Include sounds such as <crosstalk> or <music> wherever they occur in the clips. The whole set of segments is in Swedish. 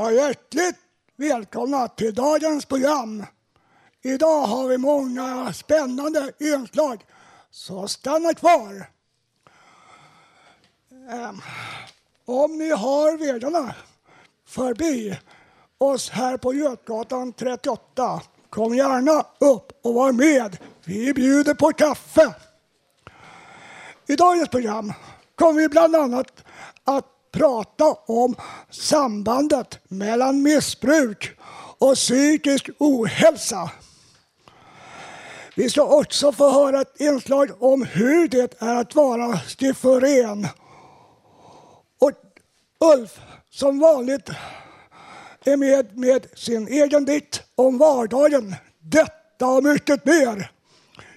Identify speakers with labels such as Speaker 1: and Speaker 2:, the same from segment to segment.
Speaker 1: Ja, hjärtligt välkomna till dagens program. Idag har vi många spännande inslag, så stanna kvar. Ehm, om ni har vägarna förbi oss här på Götgatan 38, kom gärna upp och var med. Vi bjuder på kaffe. I dagens program kommer vi bland annat att prata om sambandet mellan missbruk och psykisk ohälsa. Vi ska också få höra ett inslag om hur det är att vara schizofren. Och Ulf, som vanligt, är med med sin egen dikt om vardagen. Detta och mycket mer.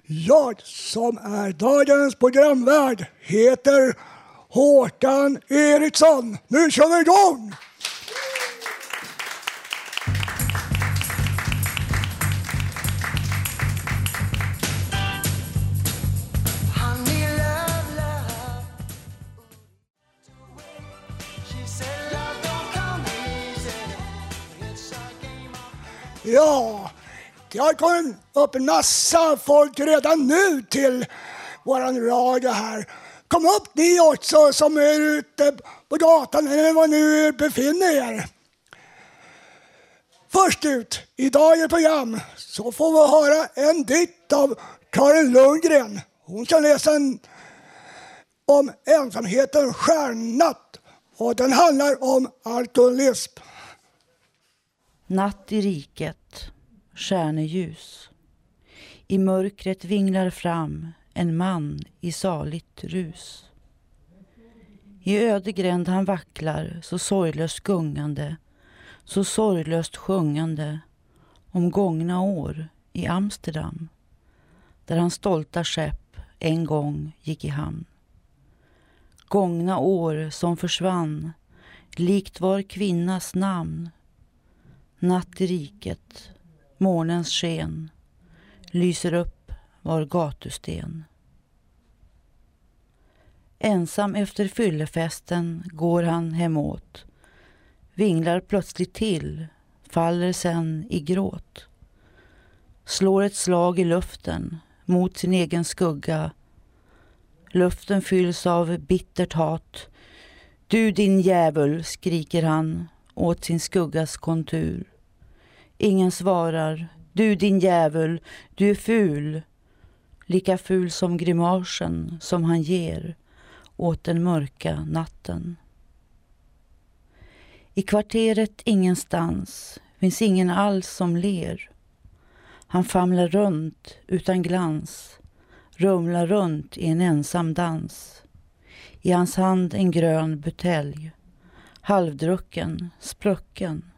Speaker 1: Jag som är dagens programvärd heter Håkan Eriksson. Nu kör vi igång! Ja, det har kommit upp en massa folk redan nu till våran radio här. Kom upp ni också som är ute på gatan eller var ni befinner er. Först ut i dagens program så får vi höra en dikt av Karin Lundgren. Hon ska läsa en om ensamheten stjärnnatt och den handlar om alkoholism.
Speaker 2: Natt i riket, stjärneljus. I mörkret vinglar fram en man i saligt rus. I öde gränd han vacklar så sorglöst gungande, så sorglöst sjungande om gångna år i Amsterdam, där hans stolta skepp en gång gick i hamn. Gångna år som försvann, likt var kvinnas namn. Natt i riket, månens sken, lyser upp var gatusten. Ensam efter fyllefesten går han hemåt. Vinglar plötsligt till, faller sen i gråt. Slår ett slag i luften mot sin egen skugga. Luften fylls av bittert hat. Du din djävul, skriker han åt sin skuggas kontur. Ingen svarar. Du din djävul, du är ful. Lika ful som grimasen som han ger åt den mörka natten. I kvarteret ingenstans finns ingen alls som ler. Han famlar runt utan glans, rumlar runt i en ensam dans. I hans hand en grön butelj, halvdrucken, sprucken.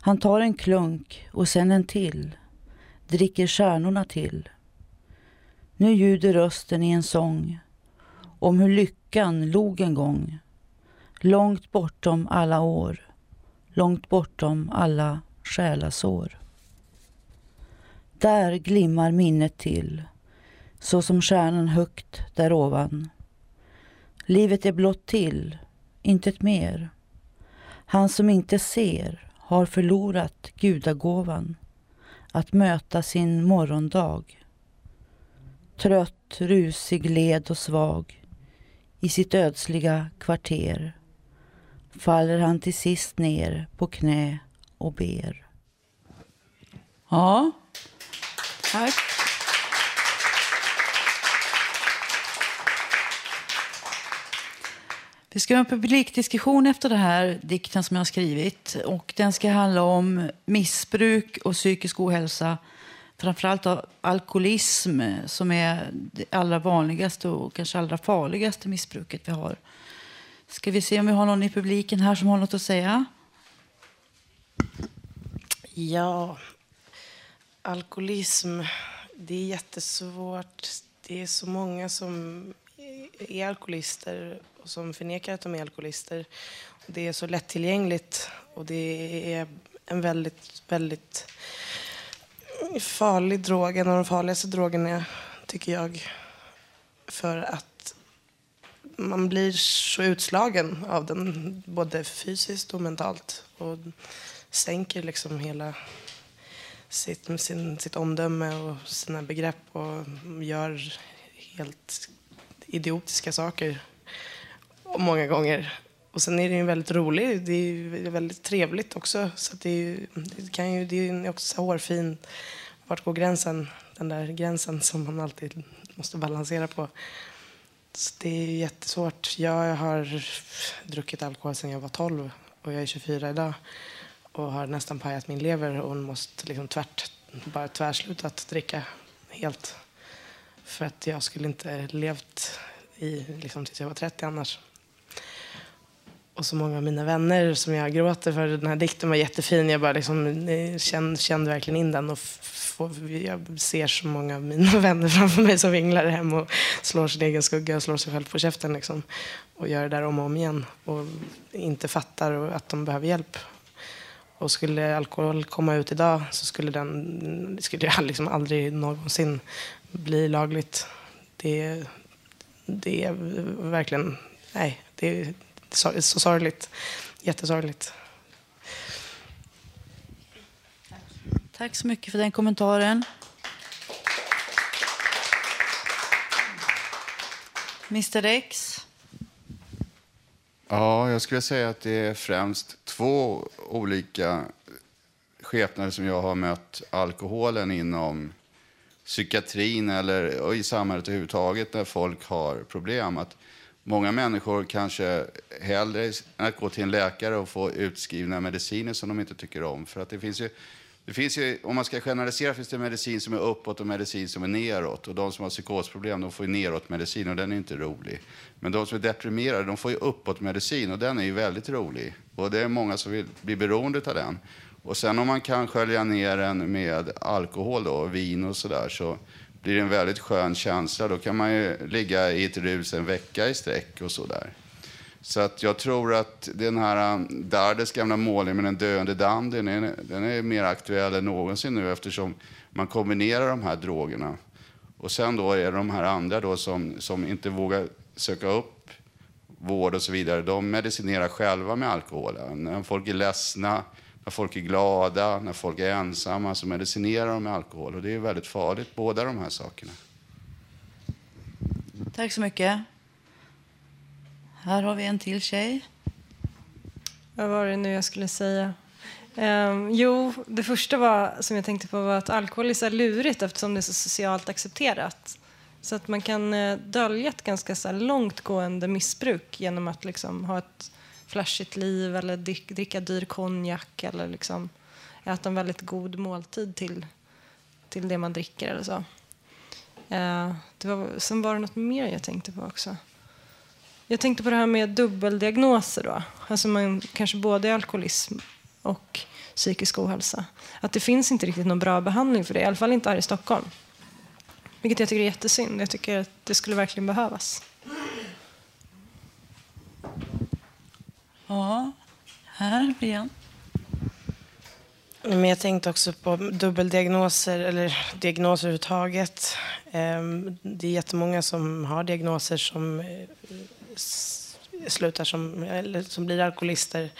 Speaker 2: Han tar en klunk och sen en till, dricker stjärnorna till. Nu ljuder rösten i en sång om hur lyckan log en gång. Långt bortom alla år, långt bortom alla själasår. Där glimmar minnet till, så som stjärnan högt där ovan. Livet är blott till, intet mer. Han som inte ser har förlorat gudagåvan att möta sin morgondag. Trött, rusig, led och svag i sitt ödsliga kvarter faller han till sist ner på knä och ber. Ja, tack. Vi ska ha en publikdiskussion efter den här dikten som jag har skrivit. Och den ska handla om missbruk och psykisk ohälsa. Framförallt av alkoholism som är det allra vanligaste och kanske allra farligaste missbruket vi har. Ska vi se om vi har någon i publiken här som har något att säga?
Speaker 3: Ja, alkoholism, det är jättesvårt. Det är så många som är alkoholister och som förnekar att de är alkoholister. Det är så lättillgängligt och det är en väldigt, väldigt farlig drog. En av de farligaste drogerna, tycker jag. För att man blir så utslagen av den, både fysiskt och mentalt. Och sänker liksom hela sitt, sin, sitt omdöme och sina begrepp och gör helt idiotiska saker många gånger. Och sen är det ju väldigt roligt, det är väldigt trevligt också. Så det, är, det, kan ju, det är också så hårfin. Vart går gränsen? Den där gränsen som man alltid måste balansera på. Så det är jättesvårt. Jag har druckit alkohol sedan jag var 12 och jag är 24 idag och har nästan pajat min lever och måste liksom tvärt, bara tvärslutat dricka helt. För att jag skulle inte levt i, liksom, tills jag var 30 annars. Och så många av mina vänner som jag gråter för. Den här dikten var jättefin. Jag bara liksom, eh, kände, kände verkligen in den. Och jag ser så många av mina <laughs> vänner framför mig som vinglar hem och slår sin egen skugga och slår sig själv på käften. Liksom. Och gör det där om och om igen. Och inte fattar att de behöver hjälp. Och skulle alkohol komma ut idag så skulle den skulle jag <laughs> liksom aldrig någonsin bli lagligt. Det, det är verkligen, nej, det är så, så sorgligt. Jättesorgligt.
Speaker 2: Tack så mycket för den kommentaren. Mr X?
Speaker 4: Ja, jag skulle säga att det är främst två olika skepnader som jag har mött alkoholen inom psykiatrin eller i samhället överhuvudtaget när folk har problem. Att många människor kanske hellre än att gå till en läkare och få utskrivna mediciner som de inte tycker om. För att det finns ju, det finns ju, om man ska generalisera finns det medicin som är uppåt och medicin som är neråt. Och de som har psykosproblem de får ju neråt medicin och den är inte rolig. Men de som är deprimerade de får ju uppåt medicin och den är ju väldigt rolig. Och det är många som vill bli beroende av den. Och sen om man kan skölja ner den med alkohol och vin och sådär så blir det en väldigt skön känsla. Då kan man ju ligga i ett rus en vecka i sträck och sådär. Så att jag tror att den här um, Dardes gamla målning med den döende danden, den är, den är mer aktuell än någonsin nu eftersom man kombinerar de här drogerna. Och sen då är det de här andra då som, som inte vågar söka upp vård och så vidare. De medicinerar själva med alkoholen. När folk är ledsna, när folk är glada, när folk är ensamma så medicinerar de med alkohol. Och det är väldigt farligt, båda de här sakerna.
Speaker 2: Tack så mycket. Här har vi en till tjej.
Speaker 5: Vad var det nu jag skulle säga? Um, jo, det första var, som jag tänkte på var att alkohol är så lurigt eftersom det är så socialt accepterat. Så att man kan uh, dölja ett ganska så långtgående missbruk genom att liksom ha ett flashigt liv eller dricka dyr konjak eller liksom äta en väldigt god måltid till, till det man dricker eller så. Eh, det var, sen var det något mer jag tänkte på också. Jag tänkte på det här med dubbeldiagnoser då. Alltså man kanske både är alkoholism och psykisk ohälsa. Att det finns inte riktigt någon bra behandling för det, i alla fall inte här i Stockholm. Vilket jag tycker är jättesynd. Jag tycker att det skulle verkligen behövas.
Speaker 2: Ja, här igen.
Speaker 3: Men jag tänkte också på dubbeldiagnoser, eller diagnoser överhuvudtaget. Ehm, det är jättemånga som har diagnoser som eh, slutar som, eller som blir alkoholister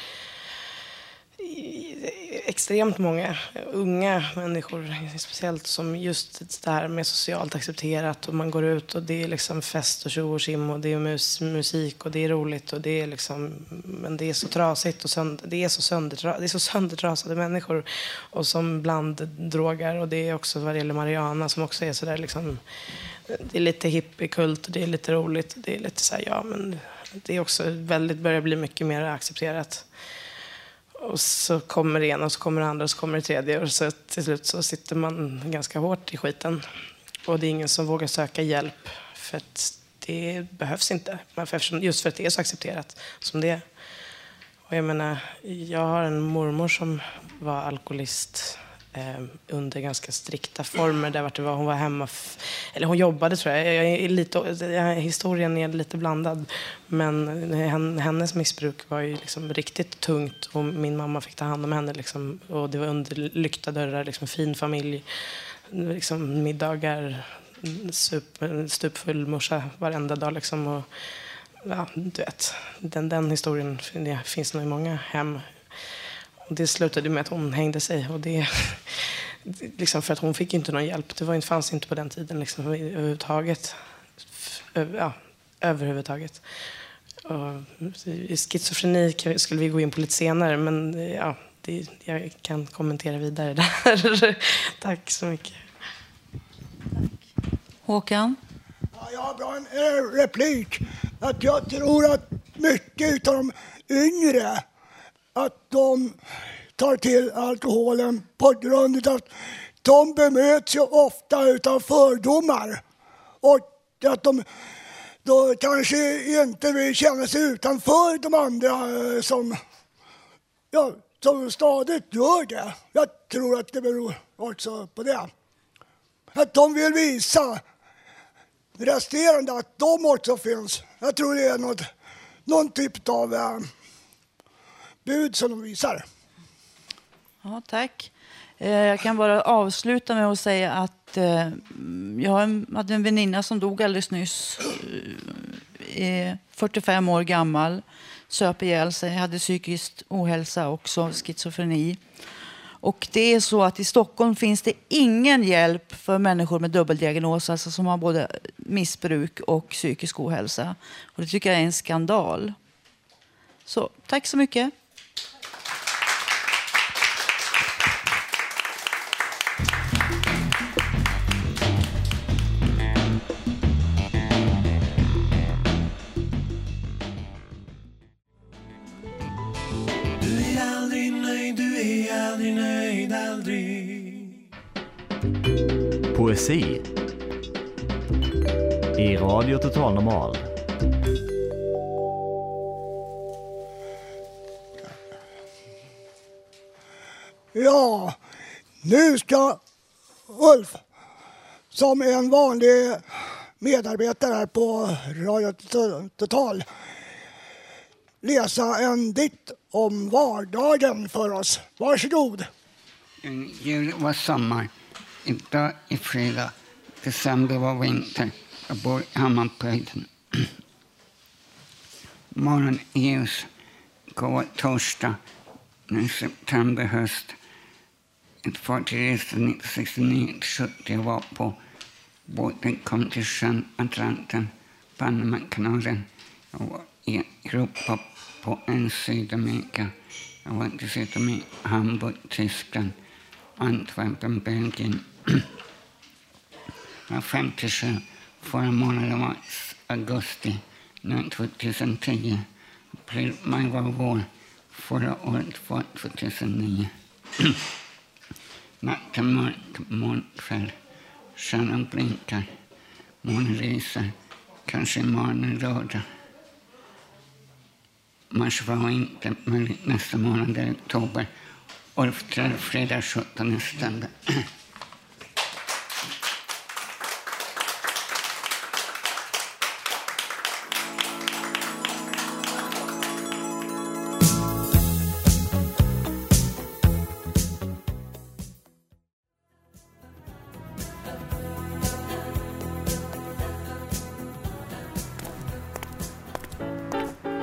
Speaker 3: extremt många unga människor, speciellt som just det här med socialt accepterat och man går ut och det är liksom fest och tjo och sim och det är mus, musik och det är roligt och det är liksom, men det är så trasigt och sönder, det är så, sönder, det är så söndertrasade människor och som bland drogar och det är också vad det gäller Mariana som också är sådär liksom, det är lite hippiekult och det är lite roligt och det är lite så här, ja men det är också väldigt, börjar bli mycket mer accepterat. Och så kommer det ena och så kommer det andra och så kommer det tredje och så till slut så sitter man ganska hårt i skiten. Och det är ingen som vågar söka hjälp för att det behövs inte. Just för att det är så accepterat som det är. Och jag menar, jag har en mormor som var alkoholist Eh, under ganska strikta former. Där det var, hon var hemma, eller hon jobbade tror jag. jag är lite, historien är lite blandad. Men hennes missbruk var ju liksom riktigt tungt och min mamma fick ta hand om henne. Liksom, och det var under lyckta dörrar, liksom, fin familj, liksom, middagar, sup, stupfull morsa varenda dag. Liksom, och, ja, du vet, den, den historien det finns nog i många hem och det slutade med att hon hängde sig. Och det, liksom för att hon fick inte någon hjälp. Det var, fanns inte på den tiden liksom, överhuvudtaget. Ja, överhuvudtaget. Och schizofreni skulle vi gå in på lite senare, men ja, det, jag kan kommentera vidare där. <laughs> Tack så mycket.
Speaker 2: Håkan?
Speaker 1: Ja, jag har bara en replik. Att jag tror att mycket av de yngre att de tar till alkoholen på grund av att de bemöts ju ofta av fördomar. Och att de då kanske inte vill känna sig utanför de andra eh, som, ja, som stadigt gör det. Jag tror att det beror också på det. Att de vill visa resterande att de också finns. Jag tror det är något, någon typ av eh, bud som de visar.
Speaker 2: Ja, tack. Eh, jag kan bara avsluta med att säga att eh, jag hade en väninna som dog alldeles nyss. Eh, 45 år gammal, söp ihjäl sig, hade psykisk ohälsa också, schizofreni. Och det är så att i Stockholm finns det ingen hjälp för människor med dubbeldiagnos, alltså som har både missbruk och psykisk ohälsa. Och det tycker jag är en skandal. Så tack så mycket.
Speaker 6: Poesi i Radio Total Normal.
Speaker 1: Ja, nu ska Ulf som en vanlig medarbetare här på Radio Total läsa en dikt om vardagen för oss. Varsågod.
Speaker 7: Jul var sommar. Idag är fredag. December var vinter. Jag bor i Hammarbyhöjden. Morgon ljus. Går torsdag. Nu september, höst. Ett fartyg reste 1969-70 och var på båten kom till sjön Atlanten, Panamakanalen. Jag var i Europa på en Sydamerika. Jag var till i Hamburg, Tyskland, Antwerpen, Belgien. Jag <clears throat> var 57. Förra månaden var augusti 2010. April, maj var vår. Förra året var 2009. <clears throat> Natten mörk, molnkväll. Stjärnan blinkar. Månen lyser. Kanske imorgon är lördag. Mars var inte möjligt nästa månad, är oktober. Ulf fredag 17 september. <clears throat>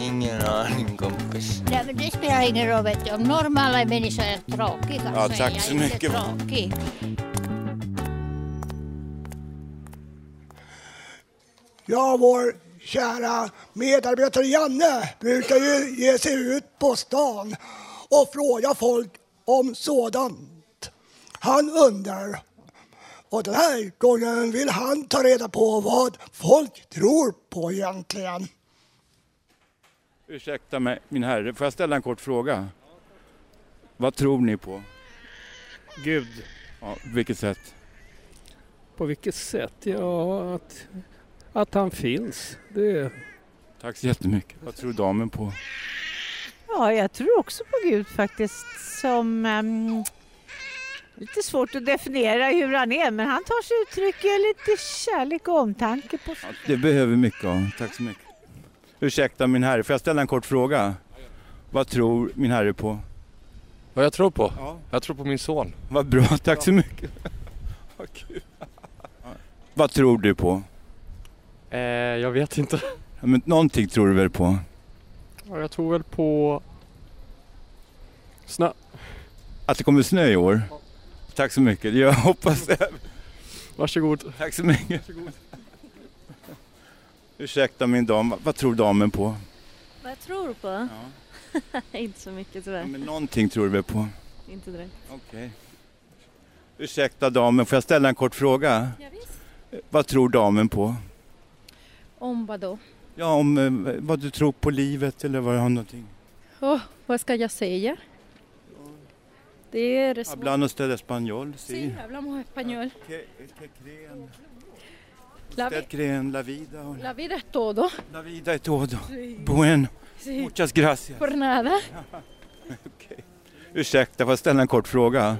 Speaker 8: Ingen aning kompis.
Speaker 9: Nej, men det spelar ingen roll. Vet du. Om normala människor är tråkiga
Speaker 10: Ja,
Speaker 9: så är jag
Speaker 10: så
Speaker 9: inte
Speaker 10: mycket.
Speaker 9: tråkig.
Speaker 1: Ja, vår kära medarbetare Janne brukar ju ge sig ut på stan och fråga folk om sådant han undrar. Och den här gången vill han ta reda på vad folk tror på egentligen.
Speaker 10: Ursäkta mig, min herre, får jag ställa en kort fråga? Vad tror ni på?
Speaker 11: Gud.
Speaker 10: Ja, vilket sätt?
Speaker 11: På vilket sätt? Ja, att, att han finns. Det...
Speaker 10: Tack så jättemycket. Vad tror damen på?
Speaker 12: Ja, jag tror också på Gud faktiskt. Som ehm, lite svårt att definiera hur han är, men han tar sig uttryck i lite kärlek och omtanke på
Speaker 10: Det behöver mycket av. Tack så mycket. Ursäkta min herre, får jag ställa en kort fråga? Vad tror min herre på?
Speaker 13: Vad jag tror på? Jag tror på min son.
Speaker 10: Vad bra, tack så mycket. Vad kul. Vad tror du på?
Speaker 13: Eh, jag vet inte.
Speaker 10: Ja, Men någonting tror du väl på?
Speaker 13: Ja, Jag tror väl på snö.
Speaker 10: Att det kommer snö i år? Tack så mycket, jag hoppas det.
Speaker 13: Varsågod.
Speaker 10: Tack så mycket. Ursäkta min dam, vad tror damen på?
Speaker 14: Vad jag tror på? <laughs> inte så mycket tyvärr.
Speaker 10: Men någonting tror du väl på?
Speaker 14: Inte direkt.
Speaker 10: Okej. Ursäkta damen, får jag ställa en kort fråga?
Speaker 14: Ja, visst.
Speaker 10: Vad tror damen på?
Speaker 14: Om vad då?
Speaker 10: Ja, om eh, vad du tror på livet eller vad har någonting?
Speaker 14: Åh, vad ska jag säga? Det är.
Speaker 10: Hablando usted español?
Speaker 14: Sí,
Speaker 10: Sí.
Speaker 14: hablamos español.
Speaker 10: ¿Qué, qué creen?
Speaker 14: La,
Speaker 10: Usted la vida? o-
Speaker 14: la vida es todo.
Speaker 10: La vida es todo.
Speaker 14: Sí.
Speaker 10: Bueno.
Speaker 14: Sí.
Speaker 10: Muchas gracias.
Speaker 14: Por nada. <laughs>
Speaker 10: Ursäkta, får jag ställa en kort fråga?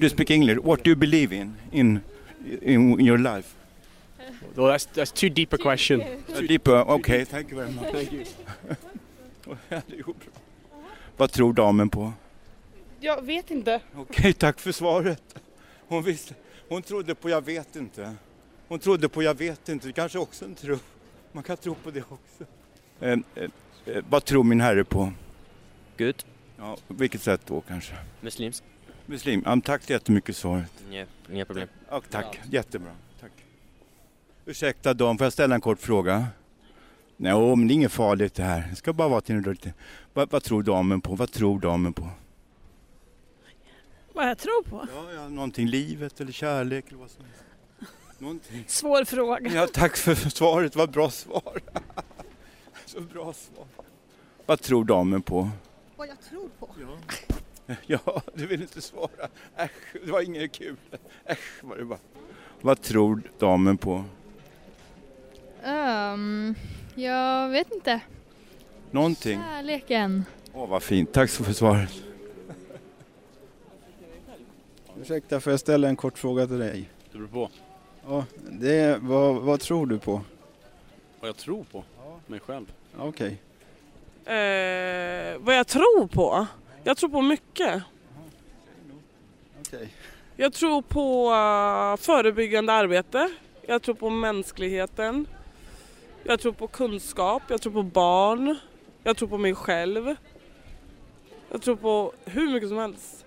Speaker 10: You speak English? What do you believe in, in, in your life?
Speaker 13: Well, that's, that's too deep a question.
Speaker 10: A deeper, okay, thank you very much.
Speaker 13: Thank you. <laughs>
Speaker 10: Vad tror damen på?
Speaker 15: Jag vet inte.
Speaker 10: Okej, tack för svaret. Hon, visste, hon trodde på jag vet inte. Hon trodde på jag vet inte, det kanske också en tro. Man kan tro på det också. Eh, eh, eh, vad tror min herre på?
Speaker 16: Gud.
Speaker 10: Ja, på vilket sätt då kanske?
Speaker 16: Muslimsk.
Speaker 10: Muslim. Ja, tack så jättemycket för svaret.
Speaker 16: Ja, inga problem.
Speaker 10: Ja, tack, jättebra. Tack. Ursäkta Dan, får jag ställa en kort fråga? Nej, men det är inget farligt det här. Det ska bara vara till en lite. Vad, vad tror damen på? Vad tror damen på?
Speaker 15: Vad jag tror på?
Speaker 10: Ja, ja, någonting, livet eller kärlek eller vad som helst. Någonting.
Speaker 15: Svår fråga.
Speaker 10: Ja, tack för svaret, vad bra svar. <laughs> Så bra svar. Vad tror damen på?
Speaker 15: Vad jag tror på? <laughs>
Speaker 10: Ja, du vill inte svara. Äsch, det var inget kul. Äsch var det bara. Vad tror damen på?
Speaker 14: Um, jag vet inte.
Speaker 10: Någonting?
Speaker 14: Kärleken.
Speaker 10: Åh, vad fint. Tack så för svaret.
Speaker 17: Ursäkta, får jag ställa en kort fråga till dig?
Speaker 18: Det beror på.
Speaker 17: Ja, det är, vad, vad tror du på?
Speaker 18: Vad jag tror på. Mig själv.
Speaker 17: Okej.
Speaker 15: Eh, vad jag tror på? Jag tror på mycket.
Speaker 17: Okej.
Speaker 15: Jag tror på eh, förebyggande arbete. Jag tror på mänskligheten. Jag tror på kunskap. Jag tror på barn. Jag tror på mig själv. Jag tror på hur mycket som helst.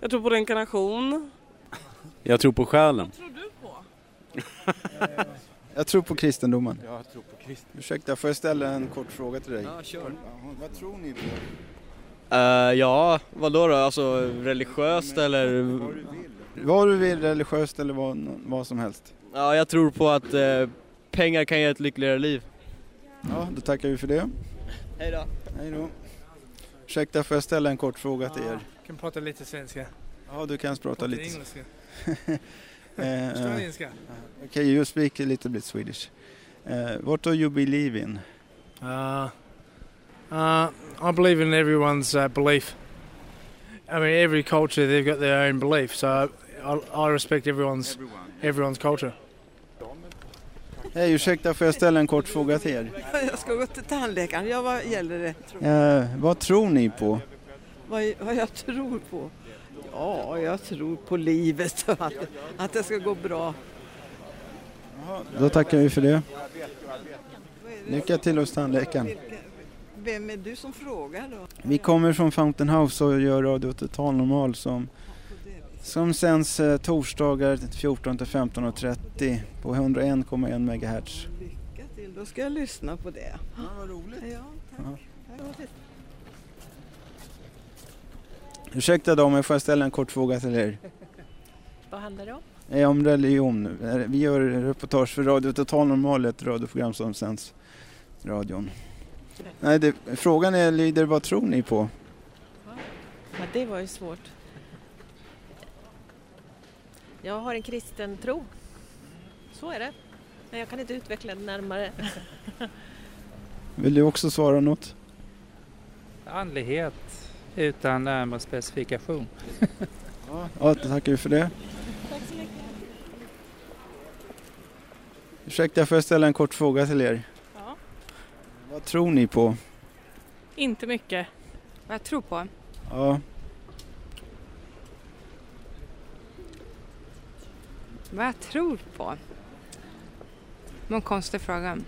Speaker 15: Jag tror på reinkarnation.
Speaker 18: Jag tror på själen.
Speaker 15: Vad tror du på? <laughs>
Speaker 17: Jag tror på kristendomen.
Speaker 10: Ja, jag tror på kristen.
Speaker 17: Ursäkta, får jag ställa en kort fråga till dig?
Speaker 18: Ja, kör.
Speaker 17: Vad tror ni på?
Speaker 16: Eh, ja, vad då, då? Alltså religiöst eller?
Speaker 17: Vad du vill, religiöst eller vad, vad som helst.
Speaker 16: Ja, jag tror på att eh, pengar kan ge ett lyckligare liv.
Speaker 17: Ja, då tackar vi för det.
Speaker 16: Hej då.
Speaker 17: Hej då. Ursäkta, får jag ställa en kort fråga till er?
Speaker 19: Jag kan prata lite svenska.
Speaker 17: Ja, du kan prata lite.
Speaker 19: engelska. <laughs> Ni engelska?
Speaker 17: Okay, you speak a little bit Swedish. Uh, what do you believe in?
Speaker 19: Uh, uh, I believe in everyone's uh, belief. I mean, every culture they've got their own beliefs, so I, I respect everyone's everyone's culture.
Speaker 17: Hej, ursäkta, får jag ställa en kort fråga till er? <laughs>
Speaker 20: Jag ska gå till tandläkaren. Ja, vad gäller det?
Speaker 17: Eh, vad tror ni på?
Speaker 20: Vad, vad jag tror på? Ja, jag tror på livet och att, att det ska gå bra.
Speaker 17: Då tackar vi för det. Lycka till hos tandläkaren.
Speaker 20: Vem är du som frågar då?
Speaker 17: Vi kommer från Fountain House och gör Radio Total Normal som, som sänds eh, torsdagar 14 till 15.30 på 101,1 MHz.
Speaker 20: Lycka till, då ska jag lyssna på det. Ja, vad roligt. Ja, tack.
Speaker 17: Ja. Ursäkta damer, får jag ställa en kort fråga till er? <laughs>
Speaker 21: Vad handlar det om?
Speaker 17: Eh, Om religion. Vi gör reportage för Radio Total Normal, ett radioprogram som sänds i radion. Nej, det, frågan är, lyder vad tror ni på?
Speaker 21: Ja, det var ju svårt. Jag har en kristen tro. Så är det. Men jag kan inte utveckla det närmare.
Speaker 17: Vill du också svara något?
Speaker 22: Andlighet utan närmare specifikation. <laughs>
Speaker 17: Ja, tackar vi för det.
Speaker 21: Tack så mycket.
Speaker 17: Ursäkta, får jag ställa en kort fråga till er?
Speaker 23: Ja.
Speaker 17: Vad tror ni på?
Speaker 23: Inte mycket. Vad jag tror på?
Speaker 17: Ja,
Speaker 23: Vad jag tror på? Det en konstig fråga.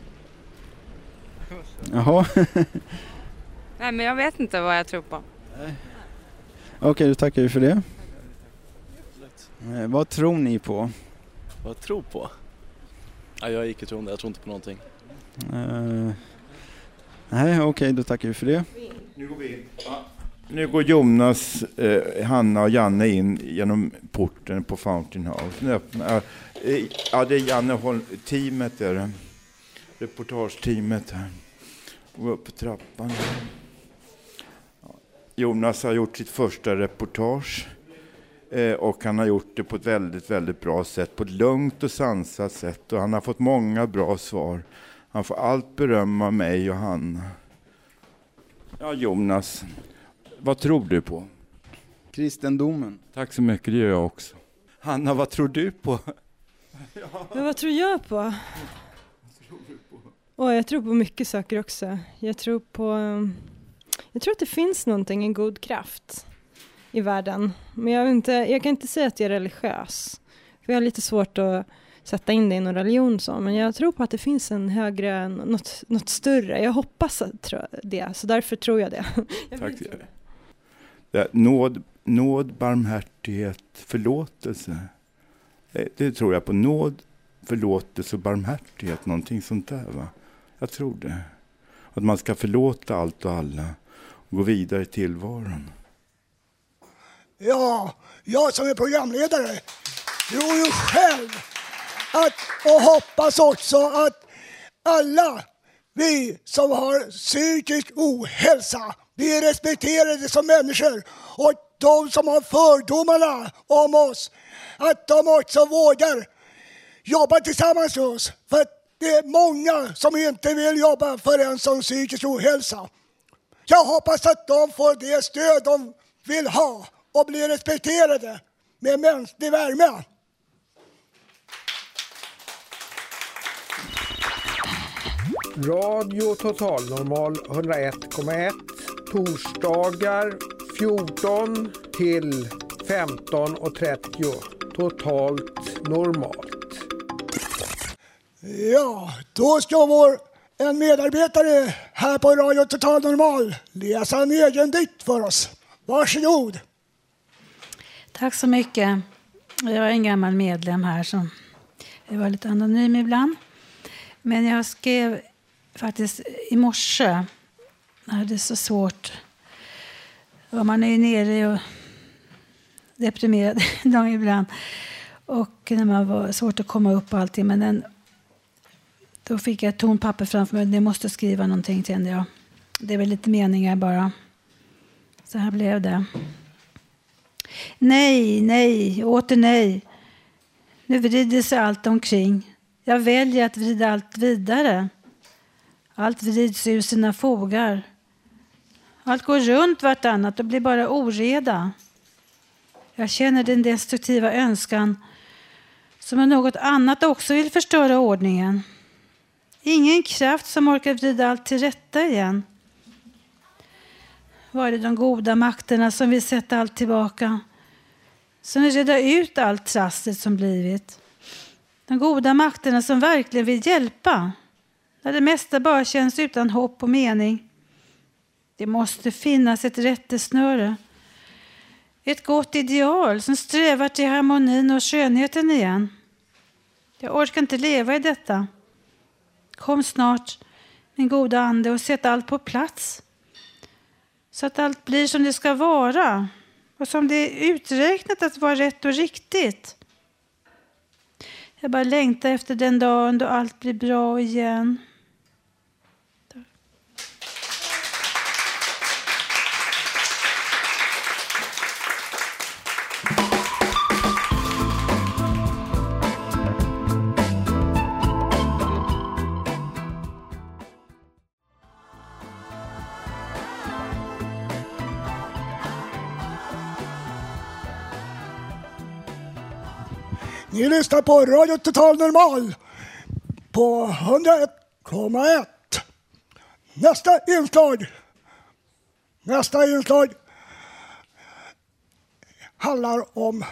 Speaker 17: jaha. <laughs>
Speaker 23: Nej, men jag vet inte vad jag tror på.
Speaker 17: Okej, då tackar vi för det. Eh, vad tror ni på?
Speaker 18: Vad jag tror på? Ja, jag är icke-troende, jag tror inte på någonting.
Speaker 17: Eh, nej, okej, då tackar vi för det.
Speaker 10: Nu går vi in. Nu går Jonas, eh, Hanna och Janne in genom porten på Fountain House. Nu öppnar, eh, ja, det är Janne Holm, teamet är det. Reportageteamet här. Går upp på trappan. Ja, Jonas har gjort sitt första reportage. Eh, och han har gjort det på ett väldigt, väldigt bra sätt. På ett lugnt och sansat sätt. Och han har fått många bra svar. Han får allt beröm av mig och Hanna. Ja, Jonas. Vad tror du på?
Speaker 17: Kristendomen.
Speaker 10: Tack så mycket, det gör jag också. Hanna, vad tror du på?
Speaker 5: Men vad tror jag på? Åh, jag tror på mycket saker också. Jag tror på... um, Jag tror att det finns någonting, en god kraft i världen. Men jag, inte, jag kan inte säga att jag är religiös. För jag har lite svårt att sätta in det i någon religion så. Men jag tror på att det finns en högre, något, något större. Jag hoppas det, så därför tror jag det. <laughs> Jag
Speaker 10: Tack.
Speaker 5: tro det.
Speaker 10: Nåd, nåd, barmhärtighet, förlåtelse. Det, det tror jag på. Nåd, förlåtelse och barmhärtighet, någonting sånt där. Va? Jag tror det. Att man ska förlåta allt och alla gå vidare i tillvaron.
Speaker 1: Ja, jag som är programledare tror ju själv att, och hoppas också att alla vi som har psykisk ohälsa vi är respekterade som människor och de som har fördomarna om oss, att de också vågar jobba tillsammans med oss. För det är många som inte vill jobba för en som psykisk ohälsa. Jag hoppas att de får det stöd de vill ha och blir respekterade med mänsklig värme.
Speaker 24: Radio Total Normal 101,1 torsdagar 14 till 15.30 totalt normalt.
Speaker 1: Ja, då ska vår en medarbetare här på Radio Total Normal läsa en egen dikt för oss. Varsågod!
Speaker 25: Tack så mycket. Jag är en gammal medlem här som jag var lite anonym ibland. Men jag skrev faktiskt i morse. Jag hade så svårt. Man är ju nere och deprimerad <laughs> ibland. Och när man var svårt att komma upp och allting. Men den, då fick jag ett tomt papper framför mig. Jag måste skriva någonting kände jag. Det är väl lite meningar bara. Så här blev det. Nej, nej, åter nej. Nu vrider sig allt omkring. Jag väljer att vrida allt vidare. Allt vrids ur sina fogar. Allt går runt vartannat och blir bara oreda. Jag känner den destruktiva önskan som om något annat också vill förstöra ordningen. Ingen kraft som orkar vrida allt till rätta igen. Var det de goda makterna som vill sätta allt tillbaka? Som vill reda ut allt trasslet som blivit? De goda makterna som verkligen vill hjälpa? När det mesta bara känns utan hopp och mening. Det måste finnas ett rättesnöre. Ett gott ideal som strävar till harmonin och skönheten igen. Jag orkar inte leva i detta. Kom snart, min goda ande, och sätt allt på plats. Så att allt blir som det ska vara och som det är uträknat att vara rätt och riktigt. Jag bara längtar efter den dagen då allt blir bra igen.
Speaker 1: Ni lyssnar på Radio Total Normal på 101,1. Nästa inslag. Nästa inslag handlar om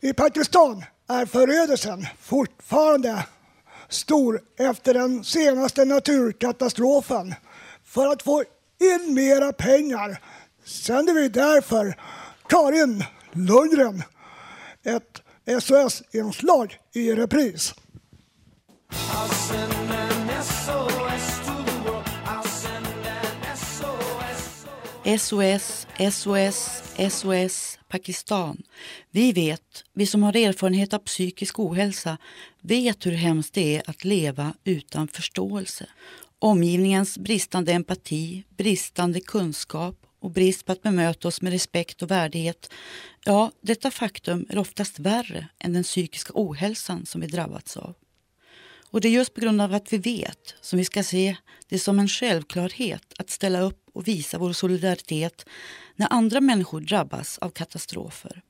Speaker 1: i Pakistan är förödelsen fortfarande stor efter den senaste naturkatastrofen. För att få in mera pengar sänder vi därför Karin Lundgren ett SOS-inslag i repris.
Speaker 2: SOS, SOS, SOS, Pakistan. Vi vet, vi som har erfarenhet av psykisk ohälsa, vet hur hemskt det är att leva utan förståelse. Omgivningens bristande empati, bristande kunskap och brist på att bemöta oss med respekt och värdighet. Ja, detta faktum är oftast värre än den psykiska ohälsan som vi drabbats av. Och det är just på grund av att vi vet som vi ska se det som en självklarhet att ställa upp och visa vår solidaritet när andra människor drabbas av katastrofer.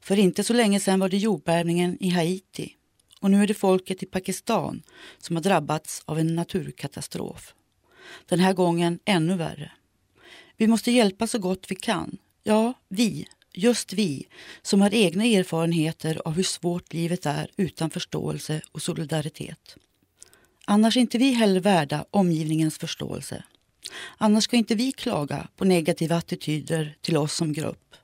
Speaker 2: För inte så länge sedan var det jordbävningen i Haiti och nu är det folket i Pakistan som har drabbats av en naturkatastrof. Den här gången ännu värre. Vi måste hjälpa så gott vi kan. Ja, vi, just vi, som har egna erfarenheter av hur svårt livet är utan förståelse och solidaritet. Annars är inte vi heller värda omgivningens förståelse. Annars ska inte vi klaga på negativa attityder till oss som grupp.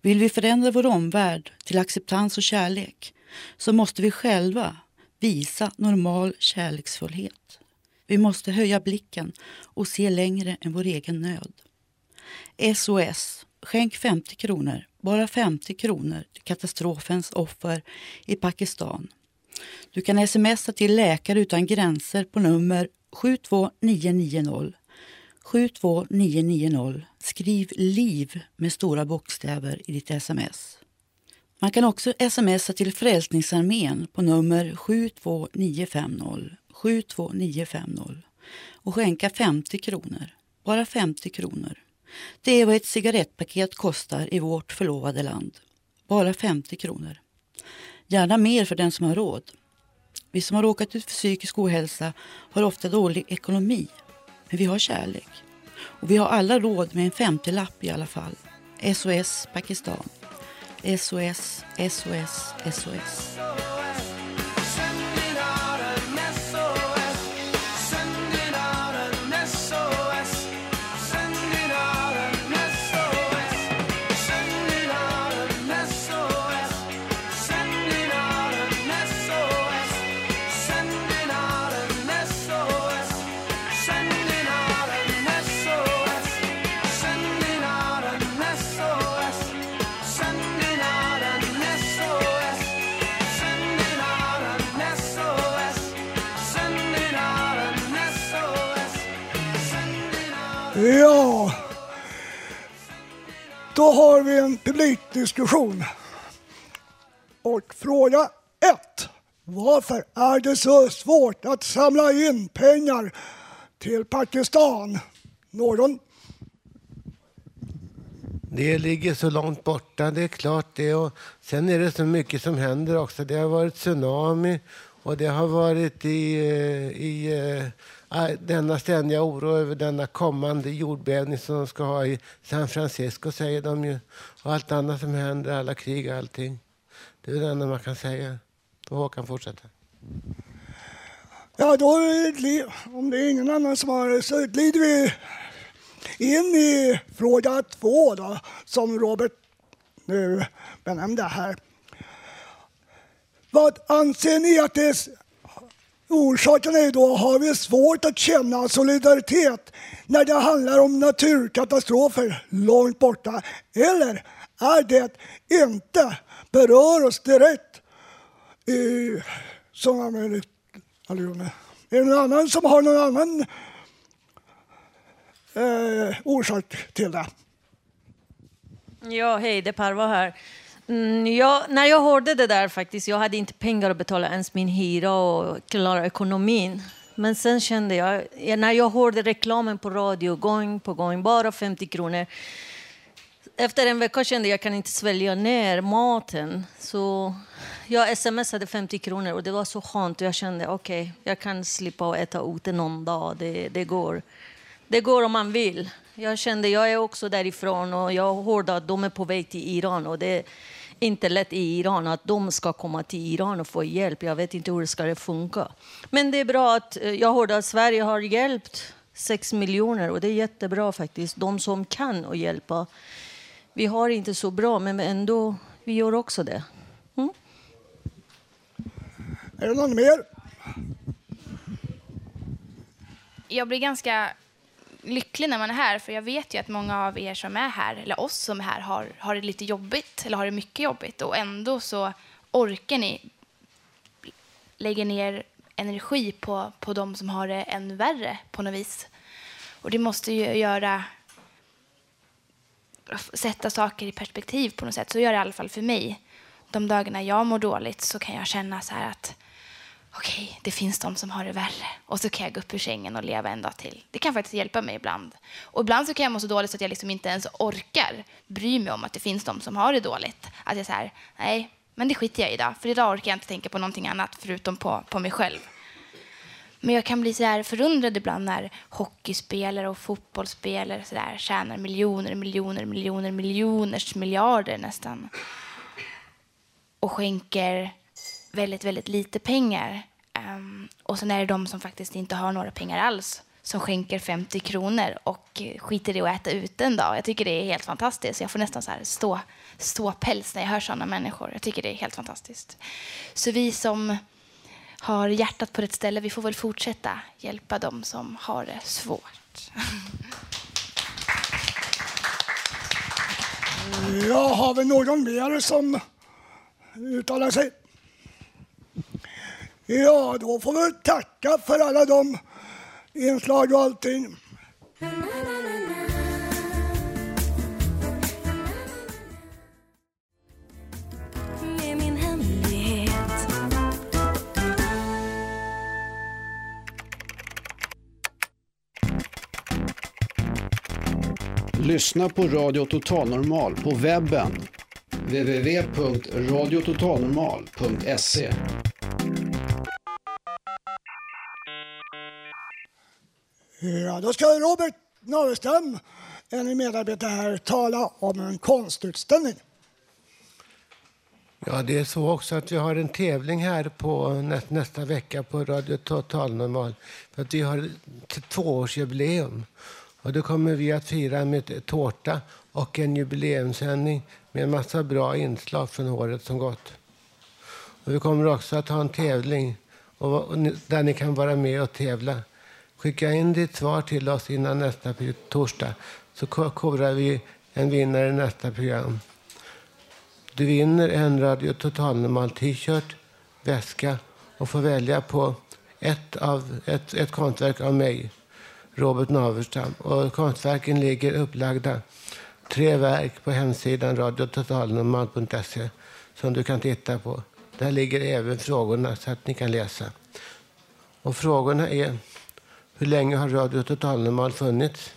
Speaker 2: Vill vi förändra vår omvärld till acceptans och kärlek så måste vi själva visa normal kärleksfullhet. Vi måste höja blicken och se längre än vår egen nöd. SOS. Skänk 50 kronor, bara 50 kronor till katastrofens offer i Pakistan. Du kan smsa till Läkare utan gränser på nummer 72990. 72990. Skriv LIV med stora bokstäver i ditt sms. Man kan också smsa till Frälsningsarmén på nummer 72950. 72950 och skänka 50 kronor. Bara 50 kronor. Det är vad ett cigarettpaket kostar i vårt förlovade land. Bara 50 kronor. Gärna mer för den som har råd. Vi som har råkat ut för psykisk ohälsa har ofta dålig ekonomi. Men vi har kärlek. Och vi har alla råd med en 50-lapp i alla fall. SOS Pakistan. SOS, SOS, SOS.
Speaker 1: Ja, då har vi en publikdiskussion. Och fråga ett. Varför är det så svårt att samla in pengar till Pakistan? Någon?
Speaker 26: Det ligger så långt borta, det är klart det. Och sen är det så mycket som händer också. Det har varit tsunami och det har varit i, eh, i eh, Äh, denna ständiga oro över denna kommande jordbävning som de ska ha i San Francisco, säger de ju. Och allt annat som händer, alla krig och allting. Det är det enda man kan säga. Och Håkan fortsätter.
Speaker 1: Ja, då, om det är ingen annan som har så glider vi in i fråga två då, som Robert nu benämnde här. Vad anser ni att det orsaken är då? Har vi svårt att känna solidaritet när det handlar om naturkatastrofer långt borta? Eller är det inte berör oss direkt i sådana religioner? Är det någon annan som har någon annan eh, orsak till det.
Speaker 27: Ja, hej, det är Parva här. Mm, jag, när jag hörde det där faktiskt, jag hade inte pengar att betala ens min hyra och klara ekonomin. Men sen kände jag, när jag hörde reklamen på radio gång på gång, bara 50 kronor. Efter en vecka kände jag att jag kan inte svälja ner maten. Så jag smsade 50 kronor och det var så skönt. Jag kände okej, okay, jag kan slippa äta ute någon dag. Det, det går. Det går om man vill. Jag kände, jag är också därifrån och jag hörde att de är på väg till Iran och det är inte lätt i Iran att de ska komma till Iran och få hjälp. Jag vet inte hur det ska funka. Men det är bra att eh, jag hörde att Sverige har hjälpt sex miljoner och det är jättebra faktiskt. De som kan och hjälpa. Vi har inte så bra, men ändå, vi gör också det. Mm?
Speaker 1: Är det någon mer?
Speaker 28: Jag blir ganska lycklig när man är här, för jag vet ju att många av er som är här, eller oss som är här, har, har det lite jobbigt, eller har det mycket jobbigt. Och ändå så orkar ni lägga ner energi på, på de som har det än värre på något vis. Och det måste ju göra sätta saker i perspektiv på något sätt. Så gör det i alla fall för mig. De dagarna jag mår dåligt så kan jag känna så här att okej, okay, det finns de som har det värre. Och så kan jag gå upp ur sängen och leva en dag till. Det kan faktiskt hjälpa mig ibland. Och ibland så kan jag må så dåligt så att jag liksom inte ens orkar bry mig om att det finns de som har det dåligt. Att jag säger nej, men det skiter jag i idag. För idag orkar jag inte tänka på någonting annat förutom på, på mig själv. Men jag kan bli så här förundrad ibland när hockeyspelare och fotbollsspelare så där tjänar miljoner, miljoner, miljoner, miljoners miljarder nästan. Och skänker väldigt, väldigt lite pengar. Um, och sen är det de som faktiskt inte har några pengar alls som skänker 50 kronor och skiter i att äta ute en dag. Jag tycker det är helt fantastiskt. Jag får nästan så här stå, stå päls när jag hör sådana människor. Jag tycker det är helt fantastiskt. Så vi som har hjärtat på rätt ställe, vi får väl fortsätta hjälpa dem som har det svårt.
Speaker 1: Ja, har vi någon mer som uttalar sig? Ja, då får vi tacka för alla de inslag och allting.
Speaker 29: Lyssna på Radio Total Normal på webben www.radiototalnormal.se
Speaker 1: Ja, då ska Robert Norrström, en medarbetare här, tala om en konstutställning.
Speaker 26: Ja, det är så också att vi har en tävling här på nästa vecka på Radio Total Normal. För att vi har tvåårsjubileum. Och då kommer vi att fira med tårta och en jubileumssändning med en massa bra inslag från året som gått. Och vi kommer också att ha en tävling och, där ni kan vara med och tävla. Skicka in ditt svar till oss innan nästa torsdag så korar vi en vinnare i nästa program. Du vinner en Radio Totalnormal t-shirt, väska och får välja på ett, av, ett, ett konstverk av mig, Robert Naverstam. Och konstverken ligger upplagda, tre verk på hemsidan radiototalnormal.se som du kan titta på. Där ligger även frågorna så att ni kan läsa. Och frågorna är hur länge har Radio Total Normal funnits?